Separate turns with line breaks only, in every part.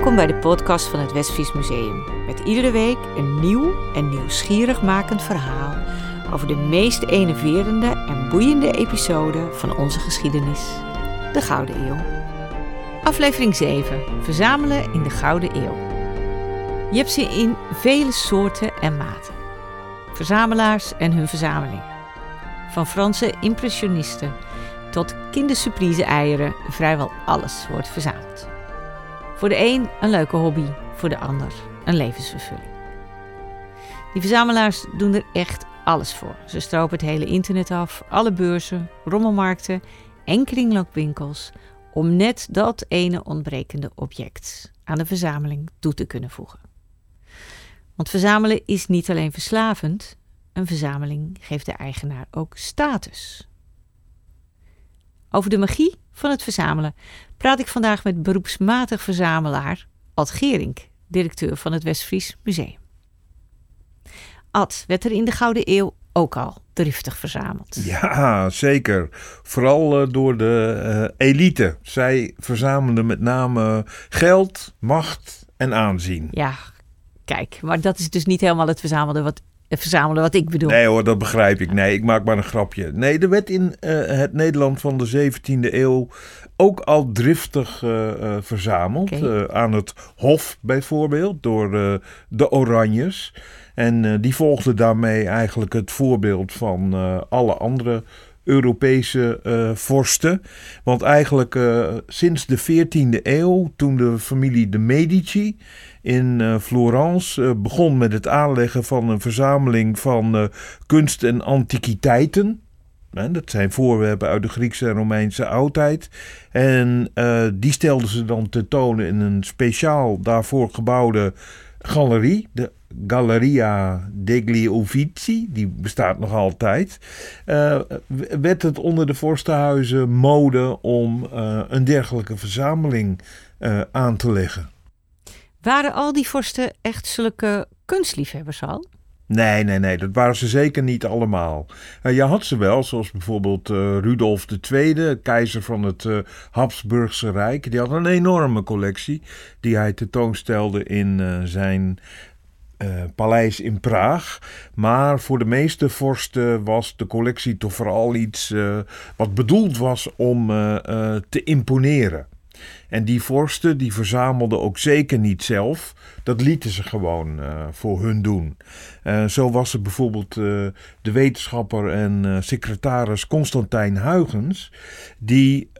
Welkom bij de podcast van het Westfries Museum. Met iedere week een nieuw en nieuwsgierig makend verhaal over de meest enerverende en boeiende episode van onze geschiedenis, de Gouden Eeuw. Aflevering 7: Verzamelen in de Gouden Eeuw. Je hebt ze in vele soorten en maten. Verzamelaars en hun verzameling. Van Franse impressionisten tot kindersurprise eieren, vrijwel alles wordt verzameld. Voor de een een leuke hobby, voor de ander een levensvervulling. Die verzamelaars doen er echt alles voor. Ze stropen het hele internet af, alle beurzen, rommelmarkten en kringloopwinkels om net dat ene ontbrekende object aan de verzameling toe te kunnen voegen. Want verzamelen is niet alleen verslavend, een verzameling geeft de eigenaar ook status. Over de magie van het verzamelen praat ik vandaag met beroepsmatig verzamelaar Ad Gerink, directeur van het Westfries Museum. Ad, werd er in de Gouden Eeuw ook al driftig verzameld?
Ja, zeker. Vooral uh, door de uh, elite. Zij verzamelden met name geld, macht en aanzien.
Ja, kijk, maar dat is dus niet helemaal het verzamelen wat verzamelen wat ik bedoel.
Nee hoor, dat begrijp ik. Nee, ik maak maar een grapje. Nee, er werd in uh, het Nederland van de 17e eeuw ook al driftig uh, uh, verzameld. Okay. aan het Hof bijvoorbeeld, door de Oranjes. En die volgden daarmee eigenlijk het voorbeeld van alle andere Europese uh, vorsten. Want eigenlijk uh, sinds de 14e eeuw, toen de familie de Medici in uh, Florence begon met het aanleggen van een verzameling van kunst en antiquiteiten. dat zijn voorwerpen uit de Griekse en Romeinse oudheid. En die stelden ze dan tentoon in een speciaal daarvoor gebouwde galerie, de Galleria degli Uffizi, die bestaat nog altijd, uh, werd het onder de vorstenhuizen mode om een dergelijke verzameling aan te leggen.
Waren al die vorsten echt zulke kunstliefhebbers al?
Nee, nee, nee, dat waren ze zeker niet allemaal. Uh, je had ze wel, zoals bijvoorbeeld uh, Rudolf II, keizer van het uh, Habsburgse Rijk. Die had een enorme collectie die hij tentoonstelde in zijn paleis in Praag. Maar voor de meeste vorsten was de collectie toch vooral iets wat bedoeld was om te imponeren. En die vorsten die verzamelden ook zeker niet zelf. Dat lieten ze gewoon uh, voor hun doen. Uh, zo was er bijvoorbeeld uh, de wetenschapper en secretaris Constantijn Huygens. Die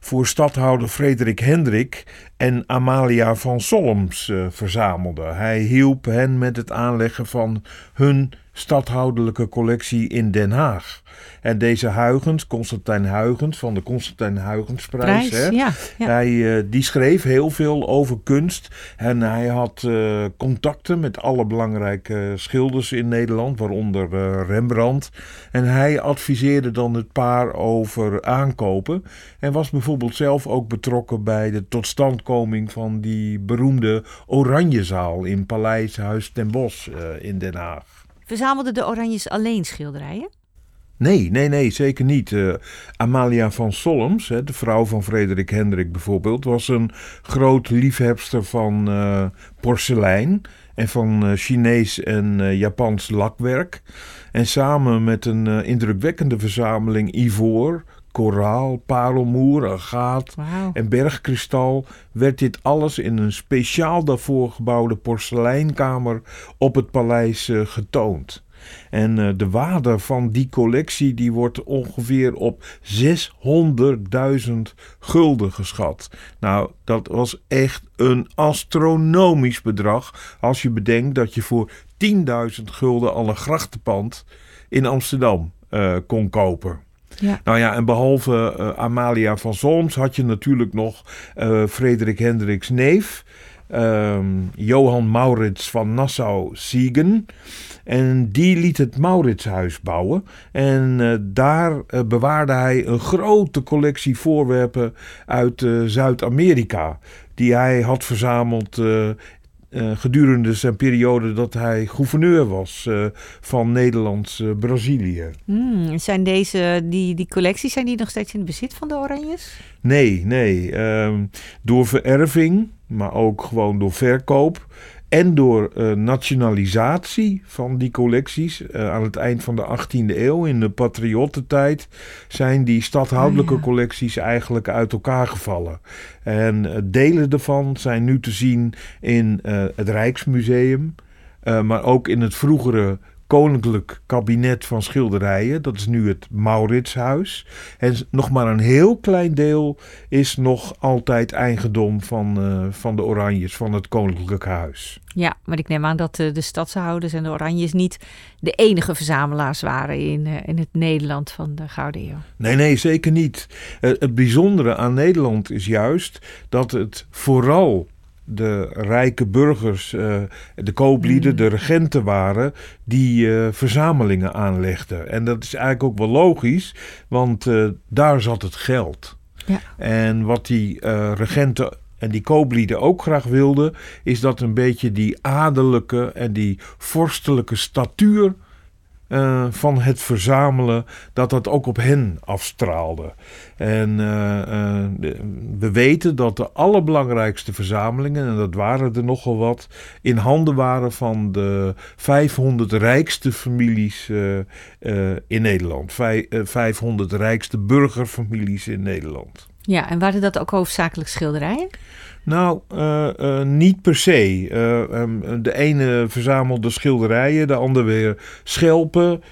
voor stadhouder Frederik Hendrik en Amalia van Solms verzamelde. Hij hielp hen met het aanleggen van hun stadhoudelijke collectie in Den Haag. En deze Huygens, Constantijn Huygens van de Constantijn Huygensprijs, hè,
ja, ja.
Hij, uh, die schreef heel veel over kunst. En hij had uh, contacten met alle belangrijke schilders in Nederland, waaronder uh, Rembrandt. En hij adviseerde dan het paar over aankopen. En was bijvoorbeeld zelf ook betrokken bij de totstandkoming van die beroemde Oranjezaal in Paleis Huis ten Bosch in Den Haag.
Verzamelden de Oranjes alleen schilderijen?
Nee, nee, nee, zeker niet. Uh, Amalia van Solms, hè, de vrouw van Frederik Hendrik bijvoorbeeld, was een groot liefhebster van uh, porselein en van uh, Chinees en Japans lakwerk. En samen met een indrukwekkende verzameling ivoor, koraal, parelmoer, agaat
wow.
en bergkristal werd dit alles in een speciaal daarvoor gebouwde porseleinkamer op het paleis uh, getoond. En uh, de waarde van die collectie die wordt ongeveer op 600.000 gulden geschat. Nou, dat was echt een astronomisch bedrag als je bedenkt dat je voor 10.000 gulden al een grachtenpand in Amsterdam uh, kon kopen. Nou ja, en behalve uh, Amalia van Solms had je natuurlijk nog uh, Frederik Hendriks neef. Um, Johan Maurits van Nassau-Siegen. En die liet het Mauritshuis bouwen. En uh, daar bewaarde hij een grote collectie voorwerpen uit Zuid-Amerika. Die hij had verzameld gedurende zijn periode dat hij gouverneur was uh, van Nederlands-Brazilië.
Hmm, zijn deze, die, die collecties, zijn die nog steeds in het bezit van de Oranjes?
Nee, nee. Uh, door vererving maar ook gewoon door verkoop. En door uh, nationalisatie van die collecties uh, aan het eind van de 18e eeuw, in de patriottentijd, zijn die stadhoudelijke oh, ja. collecties eigenlijk uit elkaar gevallen. En uh, delen daarvan zijn nu te zien in het Rijksmuseum, maar ook in het vroegere Koninklijk Kabinet van Schilderijen. Dat is nu het Mauritshuis. En nog maar een heel klein deel is nog altijd eigendom van, uh, van de Oranjes, van het Koninklijk Huis.
Ja, maar ik neem aan dat de, de stadshouders en de Oranjes niet de enige verzamelaars waren in, uh, in het Nederland van de Gouden Eeuw.
Nee, nee, zeker niet. Uh, het bijzondere aan Nederland is juist dat het vooral de rijke burgers, uh, de kooplieden, mm. de regenten waren die uh, verzamelingen aanlegden. En dat is eigenlijk ook wel logisch, want uh, daar zat het geld. Ja. En wat die regenten en die kooplieden ook graag wilden, is dat een beetje die adellijke en die vorstelijke statuur uh, van het verzamelen, dat dat ook op hen afstraalde. En uh, uh, we weten dat de allerbelangrijkste verzamelingen, en dat waren er nogal wat, in handen waren van de 500 rijkste families in Nederland. Vij, 500 rijkste burgerfamilies in Nederland.
Ja, en waren dat ook hoofdzakelijk schilderijen?
Nou, uh, uh, niet per se. Uh, um, de ene verzamelde schilderijen, de ander weer schelpen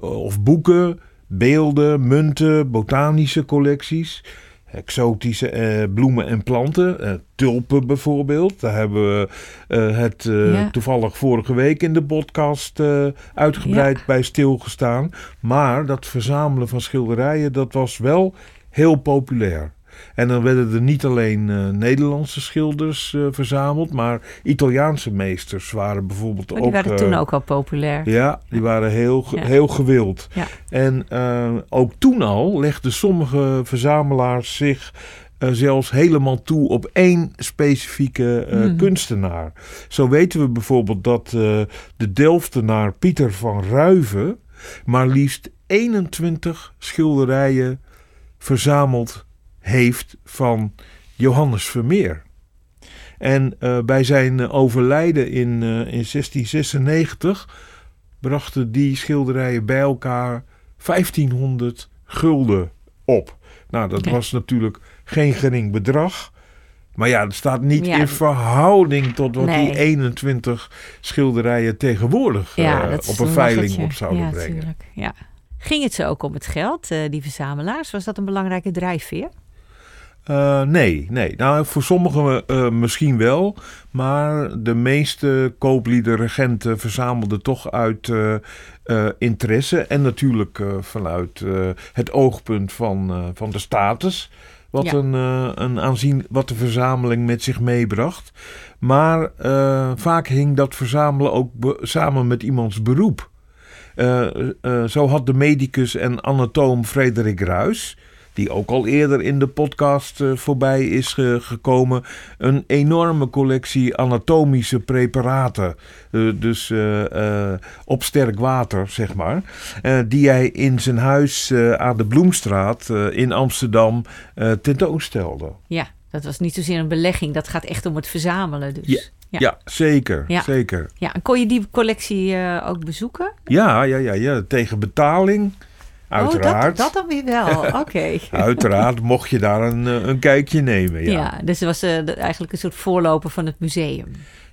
of boeken, beelden, munten, botanische collecties. Exotische bloemen en planten, tulpen bijvoorbeeld. Daar hebben we het ja. toevallig vorige week in de podcast uitgebreid ja. bij stilgestaan. Maar dat verzamelen van schilderijen, dat was wel heel populair. En dan werden er niet alleen uh, Nederlandse schilders uh, verzameld, maar Italiaanse meesters waren bijvoorbeeld
ook.
Die
waren toen ook al populair.
Ja, die waren heel, ja. heel gewild. Ja. En ook toen al legden sommige verzamelaars zich uh, zelfs helemaal toe op één specifieke uh, mm. kunstenaar. Zo weten we bijvoorbeeld dat uh, de Delftenaar Pieter van Ruiven maar liefst 21 schilderijen verzameld heeft van Johannes Vermeer. En uh, bij zijn overlijden in, uh, in 1696 brachten die schilderijen bij elkaar 1500 gulden op. Nou, dat was natuurlijk geen gering bedrag. Maar ja, het staat niet ja, in verhouding tot wat nee. die 21 schilderijen tegenwoordig ja, uh, op een veiling op zouden
ja,
brengen.
Tuurlijk. Ja. Ging het ze ook om het geld, die verzamelaars? Was dat een belangrijke drijfveer?
Uh, nee, nee. Nou, voor sommigen uh, misschien wel. Maar de meeste kooplieden, regenten verzamelden toch uit uh, interesse. En natuurlijk vanuit het oogpunt van, van de status. Wat, ja. een, een aanzien, wat de verzameling met zich meebracht. Maar vaak hing dat verzamelen ook samen met iemands beroep. zo had de medicus en anatoom Frederik Ruys die ook al eerder in de podcast uh, voorbij is gekomen. Een enorme collectie anatomische preparaten. Uh, dus op sterk water, zeg maar. die hij in zijn huis aan de Bloemstraat in Amsterdam tentoonstelde.
Ja, dat was niet zozeer een belegging. Dat gaat echt om het verzamelen dus.
Ja. Ja. ja, zeker. Ja. zeker.
Ja, en kon je die collectie ook bezoeken?
Ja, ja, ja, ja, tegen betaling. Uiteraard.
Oh, dat, dat dan weer wel. Oké.
Uiteraard mocht je daar een, eh, een kijkje nemen. Ja,
ja dus het was uh, eigenlijk een soort voorloper van het museum.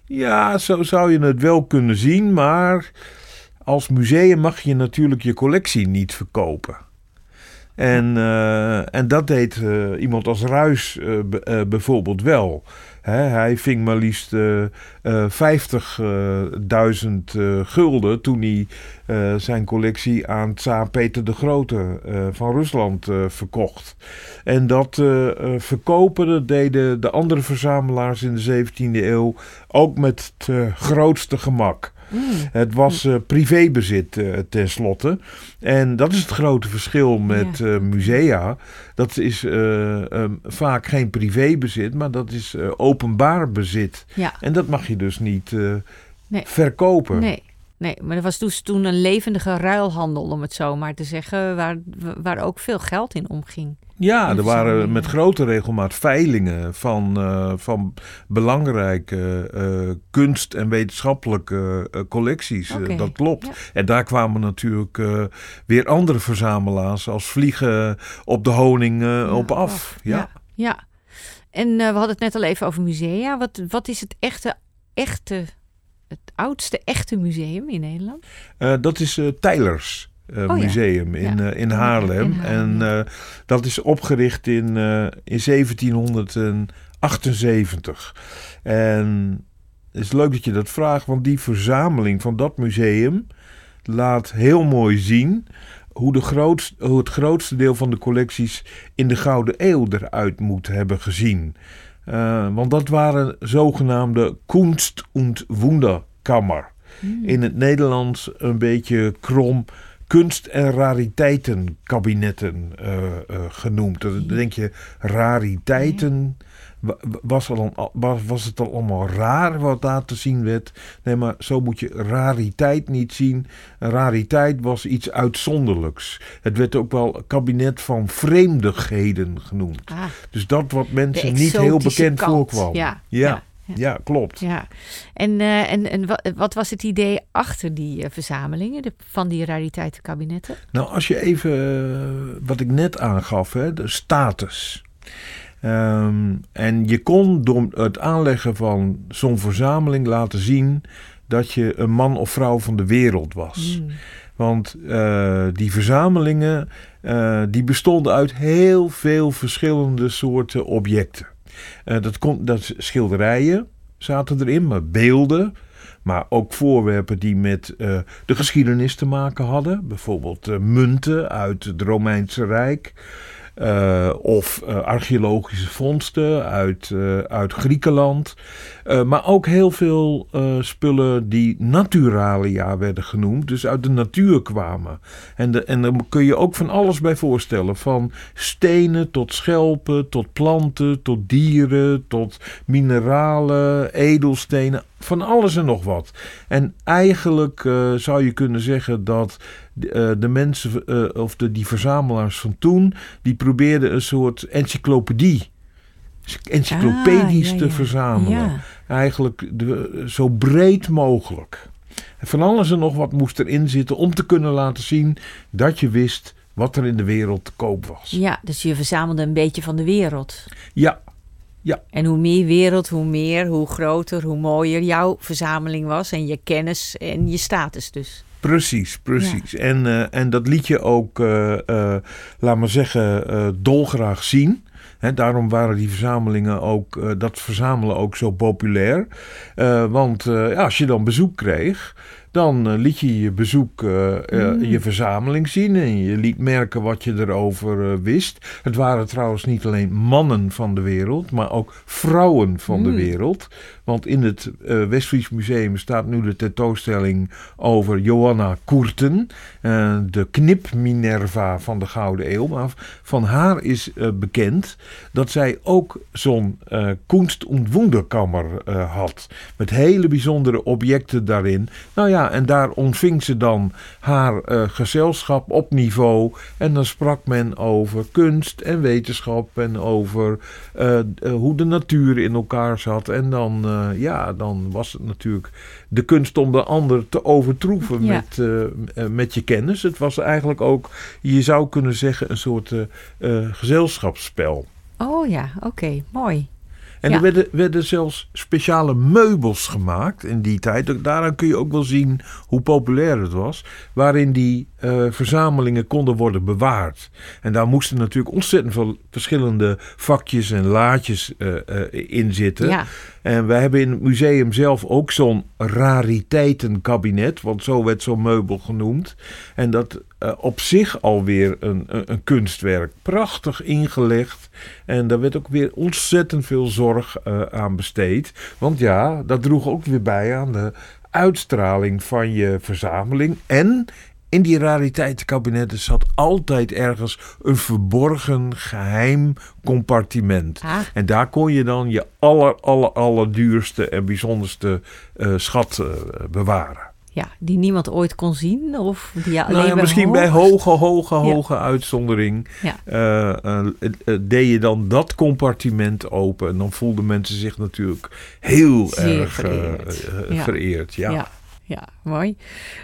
Ja, zo zou je het wel kunnen zien. Maar als museum mag je natuurlijk je collectie niet verkopen. En, uh, en dat deed uh, iemand als Ruis bijvoorbeeld wel. Hij ving maar liefst 50.000 gulden toen hij zijn collectie aan tsaar Peter de Grote van Rusland verkocht. En dat verkopen deden de andere verzamelaars in de 17e eeuw ook met het grootste gemak. Mm. Het was uh, privébezit uh, tenslotte. En dat is het grote verschil met uh, musea. Dat is um, vaak geen privébezit, maar dat is openbaar bezit. Ja. En dat mag je dus niet nee. verkopen.
Nee. Nee, maar er was dus toen een levendige ruilhandel, om het zo maar te zeggen, waar, waar ook veel geld in omging.
Ja, er waren met grote regelmaat veilingen van, uh, van belangrijke uh, kunst- en wetenschappelijke uh, collecties. Okay. dat klopt. Ja. En daar kwamen natuurlijk weer andere verzamelaars als vliegen op de honing ja, op af. Ja.
ja. ja. En we hadden het net al even over musea. Wat, wat is het echte, echte, het oudste echte museum in Nederland?
dat is Tijlers. Uh, oh, museum in, in Haarlem. En dat is opgericht in, in 1778. En het is leuk dat je dat vraagt, want die verzameling van dat museum laat heel mooi zien hoe, de grootste, hoe het grootste deel van de collecties in de Gouden Eeuw eruit moet hebben gezien. Want dat waren zogenaamde Kunst- und Wunderkammer. Hmm. In het Nederlands een beetje krom kunst- en rariteitenkabinetten uh, uh, genoemd. Dan denk je, rariteiten. Was, er dan, was het dan allemaal raar wat daar te zien werd? Nee, maar zo moet je rariteit niet zien. Rariteit was iets uitzonderlijks. Het werd ook wel kabinet van vreemdigheden genoemd. Ah, dus dat wat mensen niet heel bekend kant. voorkwam.
ja. ja.
Ja, klopt.
Ja. En, uh, en, en wat was het idee achter die uh, verzamelingen de, van die rariteitenkabinetten?
Nou, als je even, uh, wat ik net aangaf, hè, de status. Um, en je kon door het aanleggen van zo'n verzameling laten zien dat je een man of vrouw van de wereld was. Mm. Want die verzamelingen die bestonden uit heel veel verschillende soorten objecten. Uh, dat, kon, dat schilderijen zaten erin, maar beelden. Maar ook voorwerpen die met uh, de geschiedenis te maken hadden. Bijvoorbeeld uh, munten uit het Romeinse Rijk. Uh, of uh, archeologische vondsten uit, uh, uit Griekenland. maar ook heel veel spullen die naturalia werden genoemd, dus uit de natuur kwamen. En, de, en daar kun je ook van alles bij voorstellen: van stenen tot schelpen, tot planten, tot dieren, tot mineralen, edelstenen van alles en nog wat. En eigenlijk zou je kunnen zeggen dat uh, de mensen, uh, of de, die verzamelaars van toen, die probeerden een soort encyclopedie. Encyclopedisch ah, te verzamelen. Eigenlijk de, zo breed mogelijk. Van alles en nog wat moest erin zitten om te kunnen laten zien dat je wist wat er in de wereld te koop was.
Ja, dus je verzamelde een beetje van de wereld.
Ja, ja.
En hoe meer wereld, hoe meer, hoe groter, hoe mooier jouw verzameling was. En je kennis en je status dus.
Precies, precies. En, uh, en dat liet je ook, uh, uh, laat maar zeggen, dolgraag zien. He, daarom waren die verzamelingen ook, dat verzamelen ook zo populair. want ja, als je dan bezoek kreeg, dan uh, liet je je bezoek, uh, uh, je verzameling zien en je liet merken wat je erover wist. Het waren trouwens niet alleen mannen van de wereld, maar ook vrouwen van de mm. wereld. Want in het uh, Westfries Museum staat nu de tentoonstelling over Johanna Koerten, uh, de knip-Minerva van de Gouden Eeuw. Maar van haar is uh, bekend dat zij ook zo'n uh, Kunst- had. Met hele bijzondere objecten daarin. Nou ja, en daar ontving ze dan haar gezelschap op niveau. En dan sprak men over kunst en wetenschap en over hoe de natuur in elkaar zat. En dan ja, dan was het natuurlijk de kunst om de ander te overtroeven met, met je kennis. Het was eigenlijk ook, je zou kunnen zeggen, een soort gezelschapsspel.
Oh ja, oké, mooi.
En er werden, werden zelfs speciale meubels gemaakt in die tijd. Daaraan kun je ook wel zien hoe populair het was. Waarin die uh, verzamelingen konden worden bewaard. En daar moesten natuurlijk ontzettend veel verschillende vakjes en laadjes uh, uh, in zitten. Ja. En wij hebben in het museum zelf ook zo'n rariteitenkabinet, want zo werd zo'n meubel genoemd. En dat op zich alweer een, een, een, kunstwerk. Prachtig ingelegd. En daar werd ook weer ontzettend veel zorg aan besteed. Want ja, dat droeg ook weer bij aan de uitstraling van je verzameling. En in die rariteitenkabinetten zat altijd ergens een verborgen geheim compartiment. Ah. En daar kon je dan je aller, aller, allerduurste en bijzonderste uh, schat uh, bewaren.
ja, die niemand ooit kon zien? Of die alleen
nou ja,
bij
misschien bij hoge, hoge, hoge uitzondering
Ja.
eh, eh, eh, deed je dan dat compartiment open. En dan voelden mensen zich natuurlijk heel
Zeer
erg eh,
vereerd.
eh, vereerd. Ja.
Ja. mooi.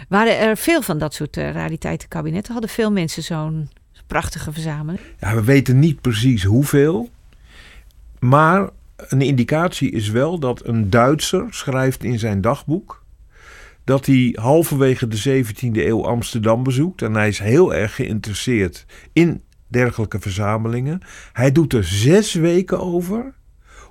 Waren er veel van dat soort eh, rariteitenkabinetten? Hadden veel mensen zo'n prachtige verzameling?
Ja, we weten niet precies hoeveel. Maar een indicatie is wel dat een Duitser schrijft in zijn dagboek dat hij halverwege de 17e eeuw Amsterdam bezoekt. En hij is heel erg geïnteresseerd in dergelijke verzamelingen. Hij doet er zes weken over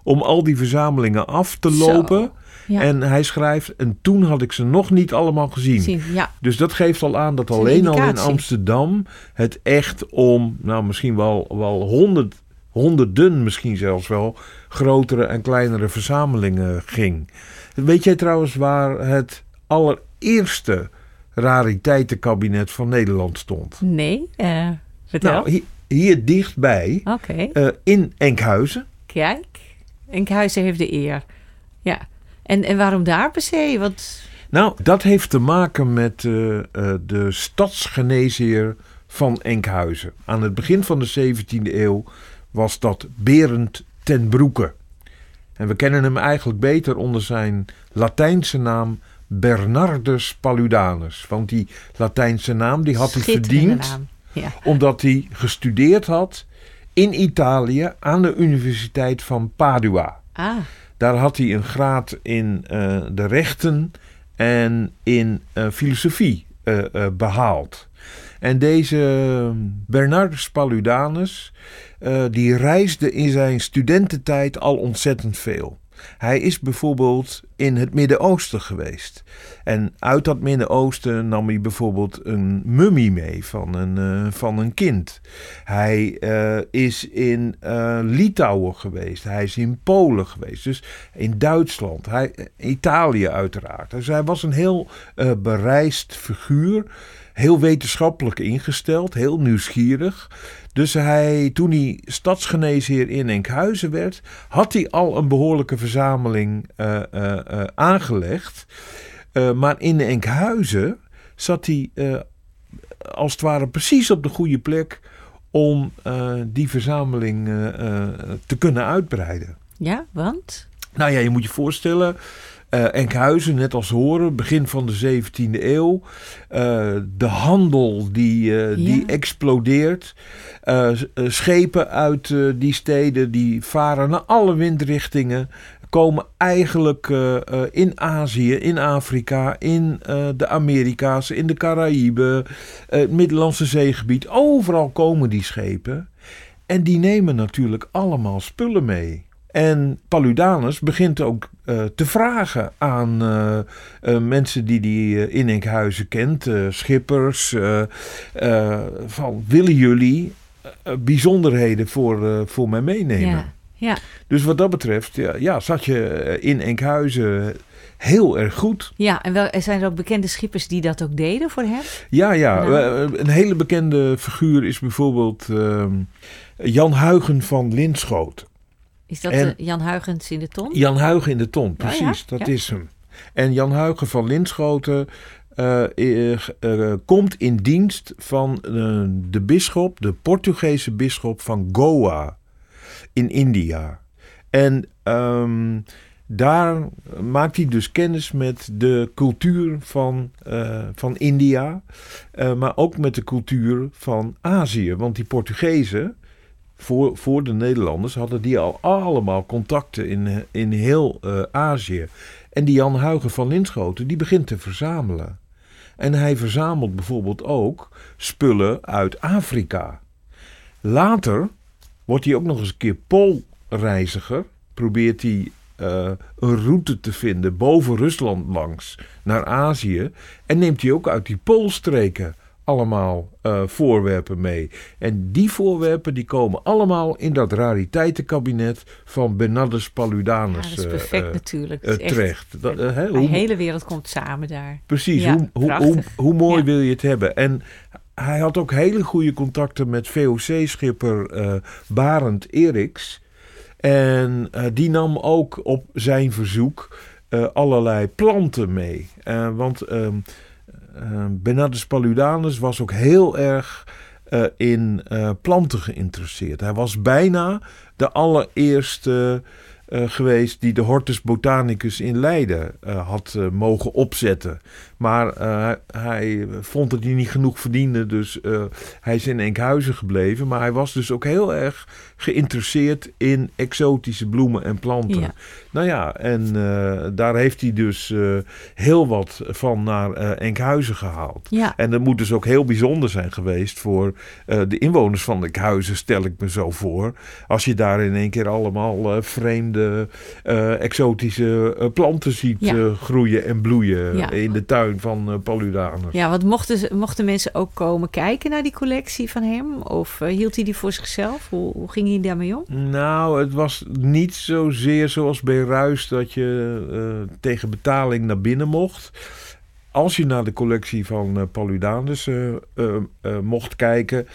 om al die verzamelingen af te
Zo.
lopen.
Ja.
En hij schrijft, en toen had ik ze nog niet allemaal gezien.
Zien, ja,
Dus dat geeft al aan dat alleen al in. Amsterdam het echt om, nou misschien wel, wel honderd, honderden misschien zelfs wel, grotere en kleinere verzamelingen ging. Weet jij trouwens waar het allereerste rariteitenkabinet van Nederland stond?
nee, eh, vertel.
Nou, hier, hier dichtbij, eh, in Enkhuizen.
kijk. Enkhuizen heeft de eer. Ja. En, en waarom daar per se? Want
Nou, dat heeft te maken met eh, eh, de stadsgeneesheer van Enkhuizen. Aan het begin van de 17e eeuw was dat Berend ten Broeke. En we kennen hem eigenlijk beter onder zijn Latijnse naam Bernardus Paludanus. Want die Latijnse naam die had hij verdiend.
Ja.
omdat hij gestudeerd had in Italië aan de Universiteit van Padua.
Ah,
Daar had hij een graad in eh, de rechten en in eh, filosofie eh, eh, behaald. En deze Bernardus Paludanus, die reisde in zijn studententijd al ontzettend veel. Hij is bijvoorbeeld in het Midden-Oosten geweest. En uit dat Midden-Oosten nam hij bijvoorbeeld een mummie mee van een, eh, van een kind. Hij eh, is in eh, Litouwen geweest. Hij is in Polen geweest. Dus in Duitsland. Hij, Italië uiteraard. Dus hij was een heel bereisd figuur. Heel wetenschappelijk ingesteld. Heel nieuwsgierig. Dus hij, toen hij stadsgeneesheer in Enkhuizen werd, had hij al een behoorlijke verzameling eh, eh, eh, aangelegd. Maar in Enkhuizen zat hij als het ware precies op de goede plek om die verzameling te kunnen uitbreiden.
ja, want?
Nou ja, je moet je voorstellen. Eh, Enkhuizen, net als Horen, begin van de 17e eeuw. eh, de handel die, eh, die explodeert. Schepen uit die steden die varen naar alle windrichtingen. Komen eigenlijk in Azië, in Afrika, in de Amerika's, in de Caraïben, eh, het Middellandse zeegebied. Overal komen die schepen. En die nemen natuurlijk allemaal spullen mee. En Paludanus begint ook eh, te vragen aan eh, eh, mensen die hij in Enkhuizen kent, schippers, van willen jullie bijzonderheden voor, voor mij meenemen?
Ja, ja.
Dus wat dat betreft, ja, ja, zat je in Enkhuizen heel erg goed.
ja, en wel, zijn er ook bekende schippers die dat ook deden voor hem?
Ja, ja.
Nou.
een hele bekende figuur is bijvoorbeeld ehm, Jan Huigen van Linschoten.
Is dat
En-
Jan Huygens in de ton?
Jan Huigen in de ton, precies,
ja,
dat
ja.
is hem. En Jan Huigen van Linschoten eh, eh, eh, komt in dienst van de bisschop, de Portugese bisschop van Goa in India. En ehm, daar maakt hij dus kennis met de cultuur van, van India, maar ook met de cultuur van Azië. Want die Portugezen, voor, voor de Nederlanders, hadden die al allemaal contacten in, in heel eh, Azië. En die Jan Huigen van Linschoten, die begint te verzamelen. En hij verzamelt bijvoorbeeld ook spullen uit Afrika. Later wordt hij ook nog eens een keer poolreiziger. Probeert hij eh, een route te vinden boven Rusland langs naar Azië. En neemt hij ook uit die poolstreken allemaal eh, voorwerpen mee. En die voorwerpen die komen allemaal in dat rariteitenkabinet van Bernardus
Ja,
Paludanus
dat is
eh,
perfect
eh,
natuurlijk. is echt-
terecht. Dat,
De hele wereld komt samen daar.
Precies,
Ja,
hoe, hoe, hoe, mooi
Ja.
wil je het hebben? En hij had ook hele goede contacten met VOC-schipper Barend Eriks. En die nam ook op zijn verzoek allerlei planten mee. want ehm, Bernardus Paludanus was ook heel erg in planten geïnteresseerd. Hij was bijna de allereerste uh, geweest die de Hortus Botanicus in Leiden had mogen opzetten. Maar hij vond dat hij niet genoeg verdiende, dus hij is in Enkhuizen gebleven. Maar hij was dus ook heel erg geïnteresseerd in exotische bloemen en planten. Ja. Nou ja, en daar heeft hij dus heel wat van naar Enkhuizen gehaald.
Ja.
En dat moet dus ook heel bijzonder zijn geweest voor de inwoners van Enkhuizen, stel ik me zo voor. Als je daar in één keer allemaal vreemde exotische planten ziet ja. groeien en bloeien in de tuin van uh, Paludanus.
Ja, want mochten, mochten mensen ook komen kijken naar die collectie van hem? Of hield hij die voor zichzelf? Hoe, hoe, ging hij daarmee om?
Nou, het was niet zozeer zoals bij Ruis dat je tegen betaling naar binnen mocht als je naar de collectie van Paludanus mocht kijken,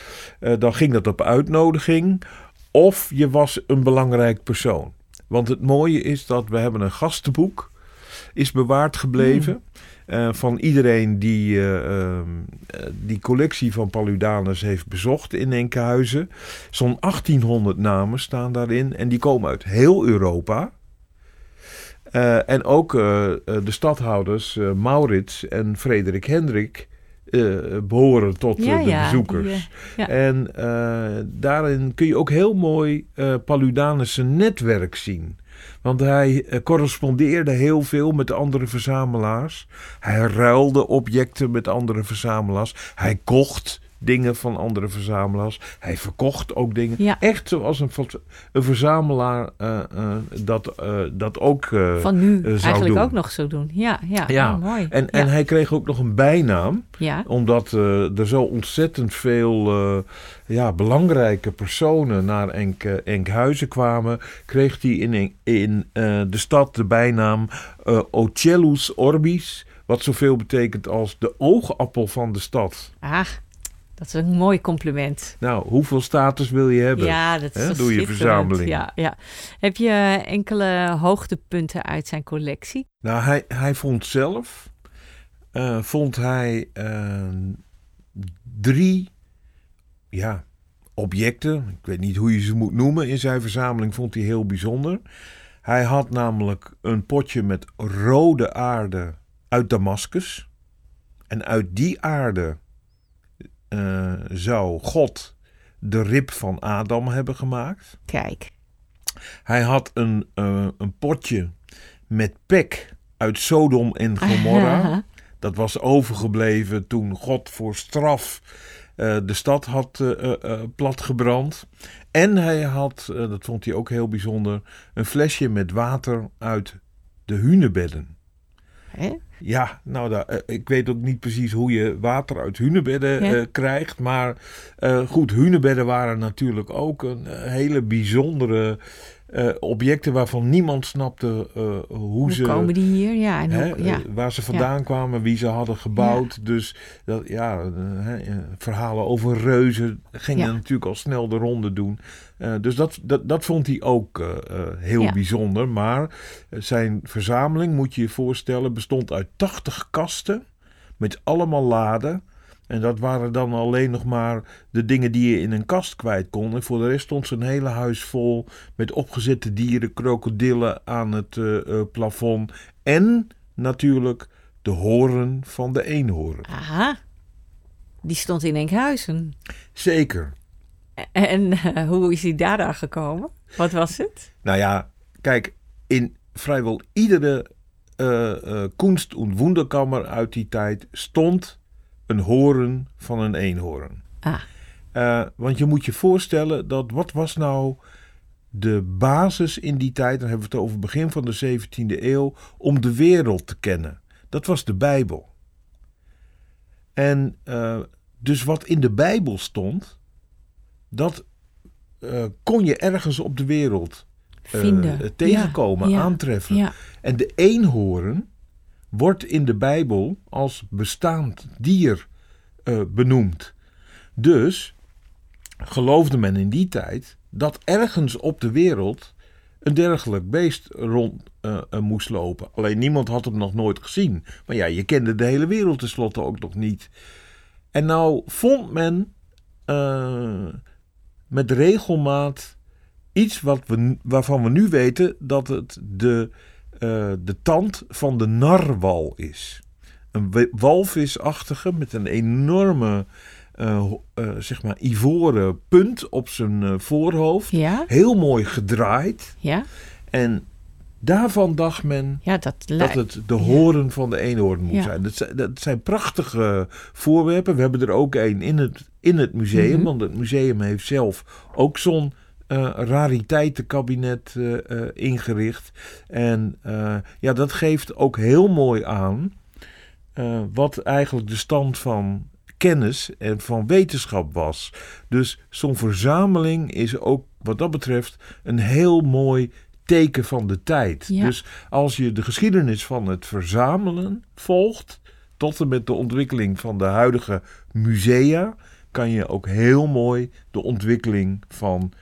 dan ging dat op uitnodiging. Of je was een belangrijk persoon. Want het mooie is dat we hebben een gastenboek is bewaard gebleven. Mm. Uh, van iedereen die uh, uh, die collectie van Paludanus heeft bezocht in Enkhuizen. Zo'n 1800 namen staan daarin en die komen uit heel Europa. en ook de stadhouders Maurits en Frederik Hendrik behoren tot de ja, bezoekers. ja. En daarin kun je ook heel mooi Paludanus' netwerk zien. Want hij uh, correspondeerde heel veel met andere verzamelaars. Hij ruilde objecten met andere verzamelaars. Hij kocht dingen van andere verzamelaars. Hij verkocht ook dingen.
Ja.
Echt zoals een, een verzamelaar uh, uh, dat, uh, dat ook
Van nu
zou
eigenlijk
doen.
ook nog zo doen. Ja, ja,
ja.
Oh, mooi.
En, en hij kreeg ook nog een bijnaam.
Ja.
Omdat er zo ontzettend veel ja, belangrijke personen naar Enk, Enkhuizen kwamen. Kreeg hij in, in de stad de bijnaam Ocellus Orbis. Wat zoveel betekent als de oogappel van de stad.
Ah. Dat is een mooi compliment.
Nou, hoeveel status wil je hebben?
Ja, dat is
He, Doe je verzameling.
Ja, ja. Heb je enkele hoogtepunten uit zijn collectie?
Nou, hij, hij vond zelf... Uh, vond hij uh, drie ja, objecten... Ik weet niet hoe je ze moet noemen. In zijn verzameling vond hij heel bijzonder. Hij had namelijk een potje met rode aarde uit Damascus. En uit die aarde uh, zou God de rib van Adam hebben gemaakt.
Kijk.
Hij had een, uh, een potje met pek uit Sodom en Gomorra. Dat was overgebleven toen God voor straf uh, de stad had platgebrand. En hij had, dat vond hij ook heel bijzonder, een flesje met water uit de hunebedden.
Hè?
Ja, nou, uh, ik weet ook niet precies hoe je water uit hunebedden
Ja.
uh, krijgt. Maar uh, goed, hunebedden waren natuurlijk ook een hele bijzondere objecten waarvan niemand snapte hoe,
Hoe
ze.
komen die hier? Ja, en
Hè,
hoe, ja.
waar ze vandaan kwamen, wie ze hadden gebouwd. Dus dat, ja, verhalen over reuzen gingen natuurlijk al snel de ronde doen. Uh, dus dat, dat, dat vond hij ook uh, uh, heel bijzonder. Maar zijn verzameling, moet je je voorstellen, bestond uit 80 kasten met allemaal laden. En dat waren dan alleen nog maar de dingen die je in een kast kwijt kon. En voor de rest stond zijn hele huis vol met opgezette dieren, krokodillen aan het uh, plafond. En natuurlijk de horen van de eenhoorn.
Aha. Die stond in Enkhuizen.
Zeker.
En uh, hoe is hij daaraan gekomen? Wat was het?
Nou ja, kijk, in vrijwel iedere Kunst- und Wunderkammer uit die tijd stond een horen van een eenhoorn.
Ah.
Uh, want je moet je voorstellen dat wat was nou de basis in die tijd, dan hebben we het over het begin van de 17e eeuw, om de wereld te kennen. Dat was de Bijbel. En uh, dus wat in de Bijbel stond, dat uh, kon je ergens op de wereld
Vinden.
tegenkomen,
ja, ja,
aantreffen.
Ja.
En de eenhoorn wordt in de Bijbel als bestaand dier uh, benoemd. Dus geloofde men in die tijd dat ergens op de wereld een dergelijk beest rond moest lopen. Alleen niemand had hem nog nooit gezien. Maar ja, je kende de hele wereld tenslotte ook nog niet. En nou vond men met regelmaat iets wat we, waarvan we nu weten dat het de, de tand van de narwal is een walvisachtige met een enorme uh, uh, zeg maar ivoren punt op zijn voorhoofd.
Ja?
Heel mooi gedraaid.
Ja?
En daarvan dacht men
ja, dat,
dat het de horen van de eenhoorn moet zijn. Dat, zijn. dat zijn prachtige voorwerpen. We hebben er ook een in het, in het museum.
Mhm.
Want het museum heeft zelf ook zo'n rariteitenkabinet ingericht. En ja, dat geeft ook heel mooi aan uh, wat eigenlijk de stand van kennis en van wetenschap was. Dus zo'n verzameling is ook wat dat betreft een heel mooi teken van de tijd.
Ja.
Dus als je de geschiedenis van het verzamelen volgt, tot en met de ontwikkeling van de huidige musea, kan je ook heel mooi de ontwikkeling van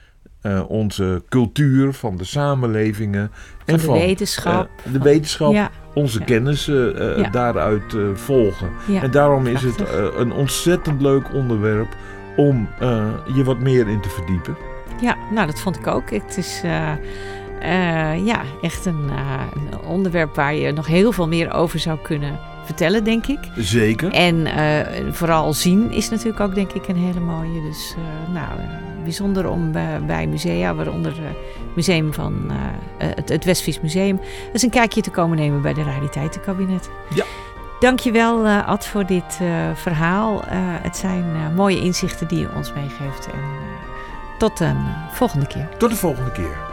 uh, onze cultuur, van de samenlevingen
van
en
de
van
wetenschap,
uh, de wetenschap,
ja.
onze
Ja.
kennis uh,
Ja.
daaruit volgen. En daarom is het een ontzettend leuk onderwerp om je wat meer in te verdiepen.
Ja, nou dat vond ik ook. Het is eh, eh, ja, echt een, eh, een onderwerp waar je nog heel veel meer over zou kunnen vertellen, denk ik.
Zeker.
En eh, vooral zien is natuurlijk ook, denk ik, een hele mooie. Dus eh, nou, eh, bijzonder om bij, bij musea, waaronder het museum van het, het Westfries Museum, eens een kijkje te komen nemen bij de rariteitenkabinet.
Ja.
Dankjewel, eh Ad, voor dit verhaal. Het zijn mooie inzichten die je ons meegeeft. En tot een volgende keer.
Tot de volgende keer.